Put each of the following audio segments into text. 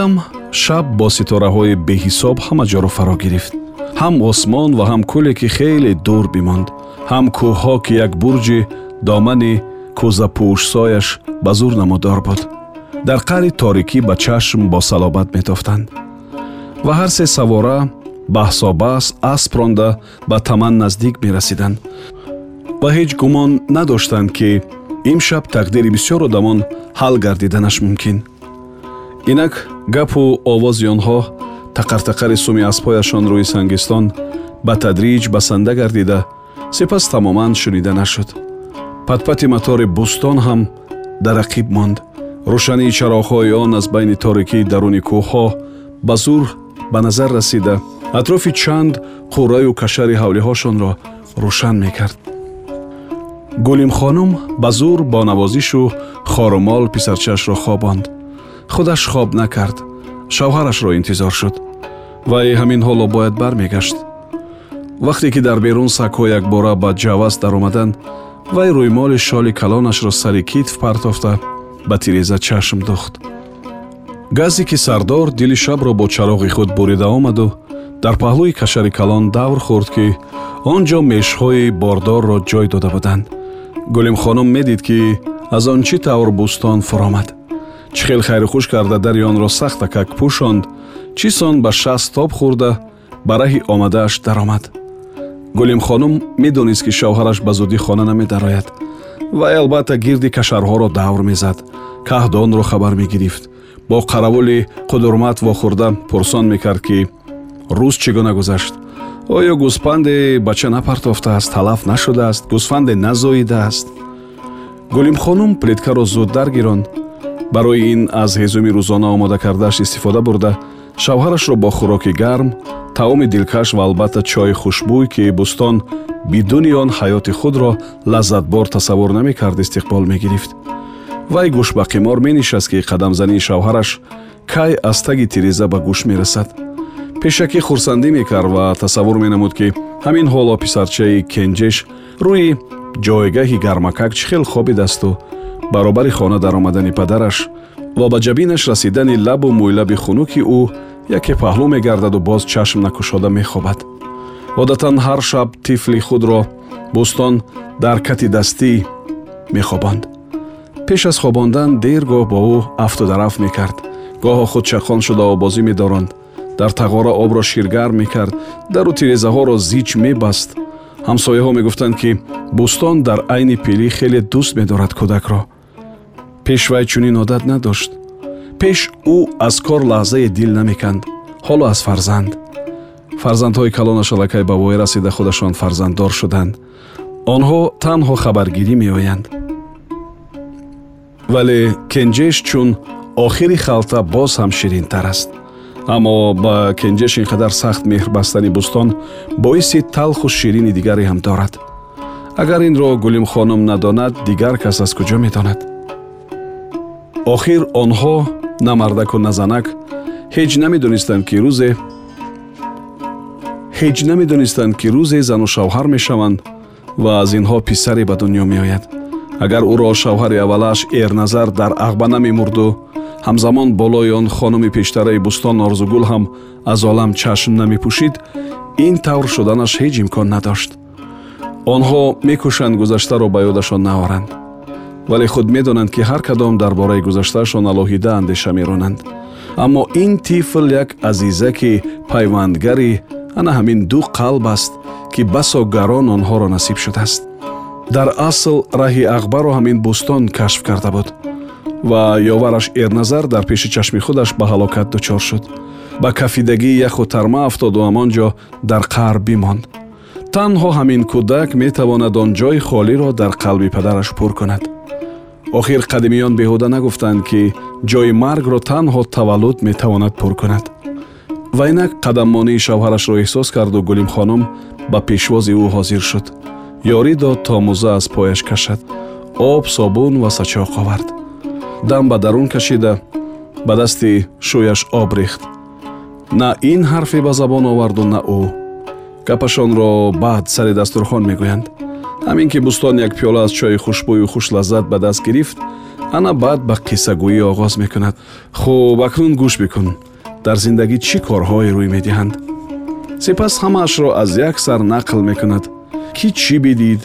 ин дам шаб бо ситораҳои беҳисоб ҳама ҷоро фаро гирифт. Ҳам осмон ва ҳам кӯле ки хеле дур бимонд. Ҳам кӯҳҳо ки як бурҷи домани кӯзапӯшсояш ба зур намудор буд. Дар қаъри торикӣ ба чашм бо салобат метофтанд. Ва ҳар се савора баҳсобаҳс асп ронда ба таман наздик мерасиданд. Ва ҳеҷ гумон надоштанд ки имшаб тақдири бисёр одамон ҳал гардиданаш мумкин инак гапу овози онҳо тақартақари суми аспҳояшон рӯи сангистон ба тадриҷ басанда гардида сипас тамоман шунида нашуд. Патпати матори бӯстон ҳам дар рақиб монд. Рӯшании чароғҳои он аз байни торикии даруни кӯҳҳо ба зур ба назар расида. Атрофи чанд қурраю кашари ҳавлиҳошонро рӯшан мекард. Гулимхонум ба зур бо навозишу хорумол писарчаашро хобонд худаш хоб накард. Шавҳарашро интизор шуд. Вай ҳамин ҳоло бояд бармегашт. Вақте ки дар берун сагҳо якбора ба ҷаваз даромаданд вай рӯймоли шоли калонашро сари китф партофта ба тиреза чашм духт. Газе ки сардор дили шабро бо чароғи худ бурида омаду дар паҳлӯи кашари калон давр хӯрд ки он ҷо мешҳои бордорро ҷой дода буданд. Гулимхонум медид ки аз он чӣ тавр бӯстон фуромад чӣ хел хайрухуш карда дари онро сахта как пӯшонд. Чӣ сон ба шаст тоб хӯрда ба раҳи омадааш даромад. Гулимхонум медонист ки шавҳараш ба зудӣ хона намедарояд. Вай албатта гирди кашарҳоро давр мезад. Каҳдонро хабар мегирифт. Бо қаравули қудурмат вохӯрда пурсон мекард ки рӯз чӣ гуна гузашт? Оё гӯспанде бача напартофтааст талаф нашудааст гӯсфанде назоидааст. Гулимхонум плиткаро зуд даргиронд барои ин аз ҳезуми рӯзона омода кардааш истифода бурда шавҳарашро бо хӯроки гарм таоми дилкаш ва албатта чойи хушбӯй ки бӯстон бидуни он ҳаёти худро лаззатбор тасаввур намекард истиқбол мегирифт. Вай гӯш ба қимор менишаст ки қадамзании шавҳараш кай аз таги тиреза ба гӯш мерасад? Пешакӣ хурсандӣ мекард ва тасаввур менамуд ки ҳамин ҳоло писарчаи кенҷеш рӯи ҷойгаҳи гармакак чӣ хел хобидасту баробари хона даромадани падараш ва ба ҷабинаш расидани лабу мӯйлаби хунуки ӯ яке паҳлӯ мегардаду боз чашм накушода мехобад. одатан ҳар шаб тифли худро бӯстон дар кати дастӣ мехобонд пеш аз хобондан дер гоҳ бо ӯ афтударафт мекард. гоҳо худ чахон шуда овозӣ медоронд дар тағора обро ширгарм мекард. дару тирезаҳоро зич мебаст. ҳамсояҳо мегуфтанд ки бӯстон дар айни пилӣ хеле дӯст медорад кӯдакро пеш вай чунин одат надошт. Пеш ӯ аз кор лаҳзае дил намеканд ҳоло аз фарзанд. Фарзандҳои калонаш аллакай ба воя расида худашон фарзанддор шуданд. Онҳо танҳо хабаргирӣ меоянд. Вале кенҷеш чун охири халта боз ҳам ширинтар аст. Аммо ба кенҷеш ин қадар сахт меҳр бастани бӯстон боиси талху ширини дигаре ҳам дорад. Агар инро гулимхонум надонад дигар кас аз куҷо медонад охир онҳо на мардаку на занак ҳеҷ намедонистанд ки рӯзе ҳеҷ намедонистанд ки рӯзе зану шавҳар мешаванд ва аз инҳо писаре ба дунё меояд. Агар ӯро шавҳари аввалааш эрназар дар ағбана мемурду ҳамзамон болои он хонуми пештараи бӯстон орзугул ҳам аз олам чашм намепӯшид ин тавр шуданаш ҳеҷ имкон надошт. Онҳо мекӯшанд гузаштаро ба ёдашон наоранд вале худ медонанд ки ҳар кадом дар бораи гузаштаашон алоҳида андеша меронанд. Аммо ин тифл як азизаки пайвандгари ана ҳамин ду қалб аст ки басо гарон онҳоро насиб шудааст. Дар асл раҳи ақбаро ҳамин бӯстон кашф карда буд ва ёвараш эрназар дар пеши чашми худаш ба ҳалокат дучор шуд. Ба кафидагии яху тарма афтоду ҳамон ҷо дар қаҳр бимонд танҳо ҳамин кӯдак метавонад он ҷойи холиро дар қалби падараш пур кунад охир қадимиён беҳуда нагуфтанд ки ҷойи маргро танҳо таваллуд метавонад пур кунад. Ва инак қадаммонии шавҳарашро эҳсос карду гулимхонум ба пешвози ӯ ҳозир шуд. Ёрӣ дод то мӯза аз пояш кашад об собун ва сачоқ овард. Дам ба дарун кашида ба дасти шӯяш об рехт. На ин ҳарфе ба забон оварду на ӯ. Гапашонро баъд сари дастурхон мегӯянд ҳамин ки бӯстон як пиёла аз чойи хушбӯю хушлаззат ба даст гирифт ана баъд ба қиссагӯӣ оғоз мекунад. Хуб акнун гӯш бикун. Дар зиндагӣ чӣ корҳое рӯй медиҳанд? Сипас ҳамаашро аз як сар нақл мекунад. Ки чӣ бидид?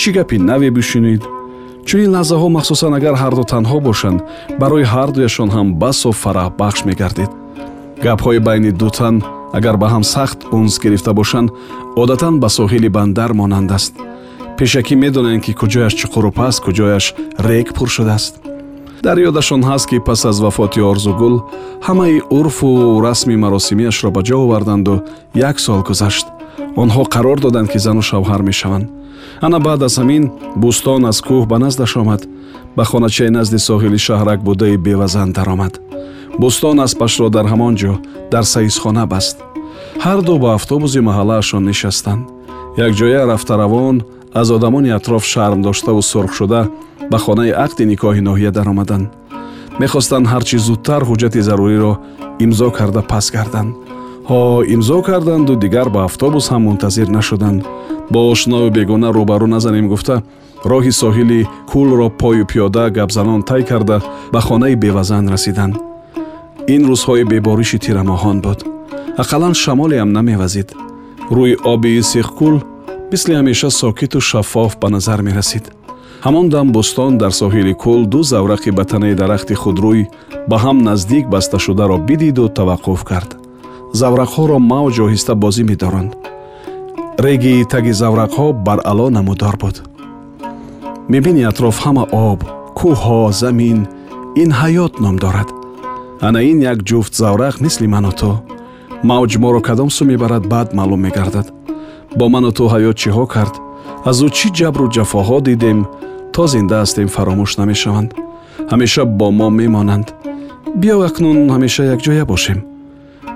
Чӣ гапи наве бишунид чунин лаҳзаҳо махсусан агар ҳарду танҳо бошанд барои ҳардуяшон ҳам басо фараҳбахш мегардид гапҳои байни ду тан агар ба ҳам сахт унс гирифта бошанд одатан ба соҳили бандар монанд аст пешакӣ медонанд ки куҷояш чуқуру паст куҷояш рек пур шудааст. Дар ёдашон ҳаст ки пас аз вафоти орзугул ҳамаи урфу расми маросимиашро ба ҷо оварданду як сол гузашт. Онҳо қарор доданд ки зану шавҳар мешаванд. Ана баъд аз ҳамин бӯстон аз кӯҳ ба наздаш омад. Ба хоначаи назди соҳили шаҳрак будаи бевазан даромад. Бӯстон аспашро дар ҳамон ҷо дар саизхона баст. Ҳарду ба автобуси маҳаллаашон нишастанд. Якҷоя рафтаравон аз одамони атроф шарм доштаву сурх шуда ба хонаи ақди никоҳи ноҳия даромаданд мехостанд ҳарчи зудтар ҳуҷҷати заруриро имзо карда пас гарданд. Ҳо имзо карданду дигар ба автобус ҳам мунтазир нашуданд. Бо ошною бегона рӯбарӯ назанем гуфта роҳи соҳили кӯлро пою пиёда гапзанон тай карда ба хонаи бевазан расиданд. Ин рӯзҳои бебориши тирамоҳон буд. Ақаллан шамолеам намевазид. Рӯи оби сихкӯл мисли ҳамеша сокиту шаффоф ба назар мерасид. Ҳамон дам бӯстон дар соҳили кӯл ду заврақи ба танаи дарахти худрӯй ба ҳам наздик басташударо бидиду таваққуф кард. Заврақҳоро мавҷ оҳиста бозӣ медоранд. Реги таги заврақҳо баръало намудор буд. Мебинӣ атроф ҳама об кӯҳҳо замин ин ҳаёт ном дорад. Ана ин як ҷуфт заврақ мисли ману ту. Мавҷ моро кадом су мебарад баъд маълум мегардад бо ману ту ҳаёт чиҳо кард? Аз ӯ чӣ ҷабру ҷафоҳо дидем то зинда ҳастем фаромӯш намешаванд? Ҳамеша бо мо мемонанд. Биё акнун ҳамеша якҷоя бошем.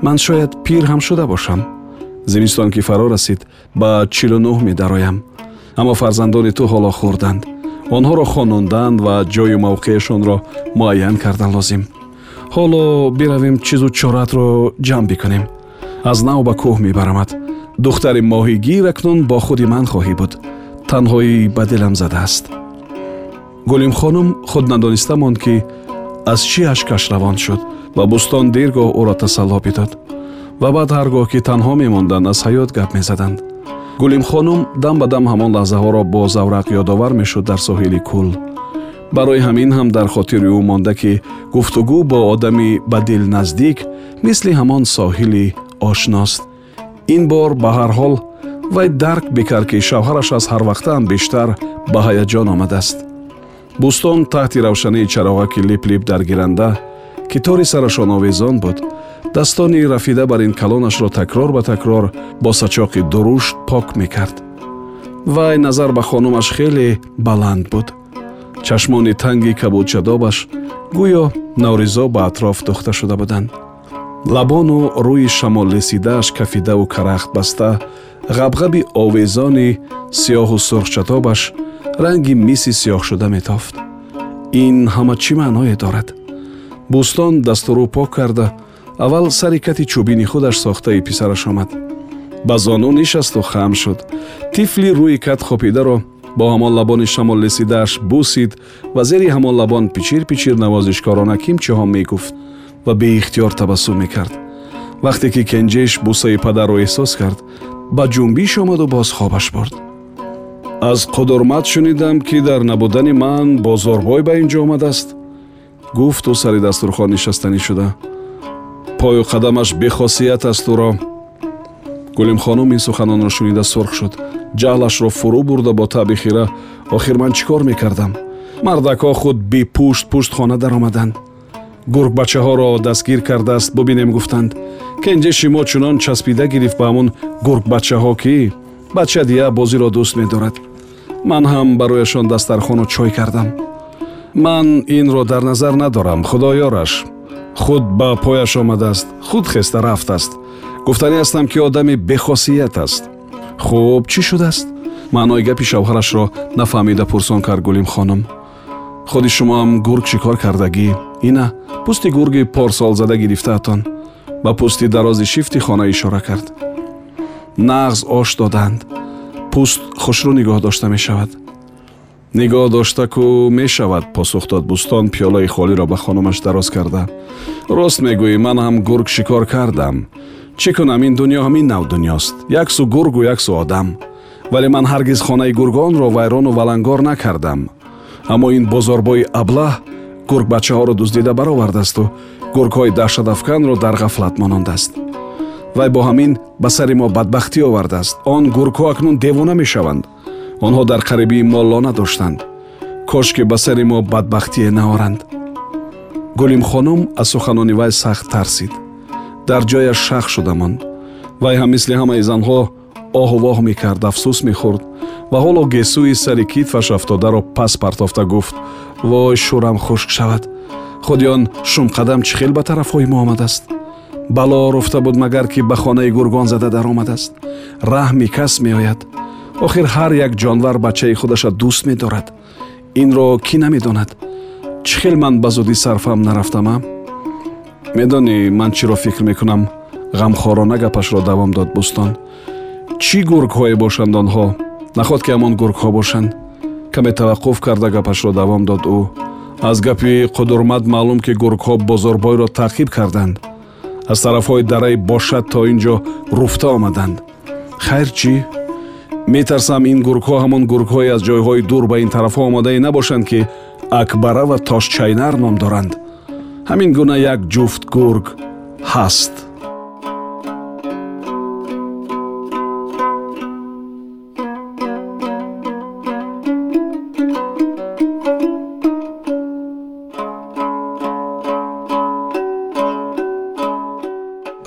Ман шояд пир ҳам шуда бошам. Зимистон ки фаро расид ба чилу нӯҳ медароям. Аммо фарзандони ту ҳоло хӯрданд. Онҳоро хононданд ва ҷою мавқеашонро муайян кардан лозим. Ҳоло биравем чизу чоратро ҷамъ бикунем. Аз нав ба кӯҳ мебарамад духтари моҳигир акнун бо худи ман хоҳӣ буд танҳоӣ ба дилам задааст гулимхонум худ надониста монд ки аз чӣ ашкаш равон шуд ва бӯстон дергоҳ ӯро тасалло бидод ва баъд ҳар гоҳ ки танҳо мемонданд аз ҳаёт гап мезаданд гулимхонум дам ба дам ҳамон лаҳзаҳоро бо заврақ ёдовар мешуд дар соҳили кӯл барои ҳамин ҳам дар хотири ӯ монда ки гуфтугӯ бо одами ба дил наздик мисли ҳамон соҳили ошност ин бор ба ҳар ҳол вай дарк бикард ки шавҳараш аз ҳарвақтаам бештар ба ҳаяҷон омадааст. Бӯстон таҳти равшании чароғаки лип-лип даргиранда ки тори сарашон овезон буддастони рафида бар ин калонашро такрор ба такрор бо сачоқи дурушт пок мекард. Вай назар ба хонумаш хеле баланд буд. Чашмони танги кабудчадобаш гӯё навризо ба атроф духта шуда буданд лабону рӯи шамолресидааш кафидаву карахт баста ғабғаби овезони сиёҳу сурхчатобаш ранги миси сиёҳшуда метофт. Ин ҳама чӣ маъное дорад? Бӯстон дастурӯ пок карда аввал сари кати чӯбини худаш сохтаи писараш омад. Ба зону нишасту хам шуд. Тифли рӯи кат хопидаро бо ҳамон лабони шамолресидааш бусид ва зери ҳамон лабон пичир пичир навозишкорона кимчиҳо мегуфт ва беихтиёр табассум мекард. Вақте ки кенҷеш бусаи падарро эҳсос кард ба ҷунбиш омаду боз хобаш бурд. Аз қудурмат шунидам ки дар набудани ман бозорбой ба ин ҷо омадааст. Гуфту сари дастурхон нишастанӣ шуда. Пою қадамаш бехосият аст ӯро. Гулимхонум ин суханонро шунида сурх шуд. Ҷаҳлашро фурӯ бурда бо таъби хира. Охир ман чӣ кор мекардам? Мардакҳо худ бипушт пушт хона даромаданд гургбачаҳоро дастгир кардааст бубинем гуфтанд кенҷи шимо чунон часпида гирифт ба ҳамун гургбачаҳо ки бача дия бозиро дӯст медорад. Ман ҳам барояшон дастархону чой кардам. Ман инро дар назар надорам худоёраш. Худ ба пояш омадааст худ хеста рафтааст. Гуфтанӣ ҳастам ки одами бехосият аст. Хуб чӣ шудааст? Маънои гапи шавҳарашро нафаҳмида пурсон кард гулим хонум худи шумоам гург шикор кардагӣ? Ина пӯсти гурги порсолзада гирифтаатон. Ба пӯсти дарози шифти хона ишора кард. Нағз ош доданд. Пӯст хушрӯ нигоҳ дошта мешавад. Нигоҳ дошта ку мешавад посух дод. Бӯстон пиёлаи холиро ба хонумаш дароз карда. Рост мегӯӣ ман ҳам гург шикор кардам. Чӣ кунам? Ин дунё ҳамин нав дунёст. Як су гургу як су одам. Вале ман ҳаргиз хонаи гургонро вайрону валангор накардам аммо ин бозорбои аблаҳ гургбачаҳоро дуздида баровардасту. Гургҳои даҳшатафканро дар ғафлат монондааст вай бо ҳамин ба сари мо бадбахтӣ овардааст. Он гургҳо акнун девона мешаванд. Онҳо дар қарибии мо лона доштанд. Кошки ба сари мо бадбахтие наоранд. Гулимхонум аз суханони вай сахт тарсид. Дар ҷояш шах шуда монд вай ҳам мисли ҳамаи занҳо оҳувоҳ мекард афсӯс мехӯрд ва ҳоло гесӯи сари китфаш афтодаро пас партофта гуфт. Вой шӯрам хушк шавад. Худи он шумқадам чӣ хел ба тарафҳои мо омадааст? Бало руфта буд магар ки ба хонаи гургон зада даромадааст раҳми кас меояд. Охир ҳар як ҷонвар бачаи худаша дӯст медорад. Инро кӣ намедонад? Чӣ хел ман ба зудӣ сарфам нарафтамам? Медонӣ ман чиро фикр мекунам? Ғамхорона гапашро давом дод бӯстон чӣ гургҳое бошанд онҳо? Наход ки ҳамон гургҳо бошанд? Каме таваққуф карда гапашро давом дод ӯ. Аз гапи қудурмат маълум ки гургҳо бозорбойро таъқиб карданд. Аз тарафҳои дараи бошад то ин ҷо руфта омаданд. Хайр чӣ? Метарсам ин гургҳо ҳамон гургҳое аз ҷойҳои дур ба ин тарафҳо омадае набошанд ки акбара ва тошчайнар ном доранд. Ҳамин гуна як ҷуфт гург ҳаст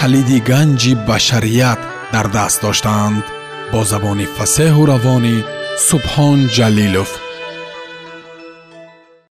калиди ганҷи башарият дар даст доштаанд. Бо забони фасеҳу равонӣ субҳон ҷалилов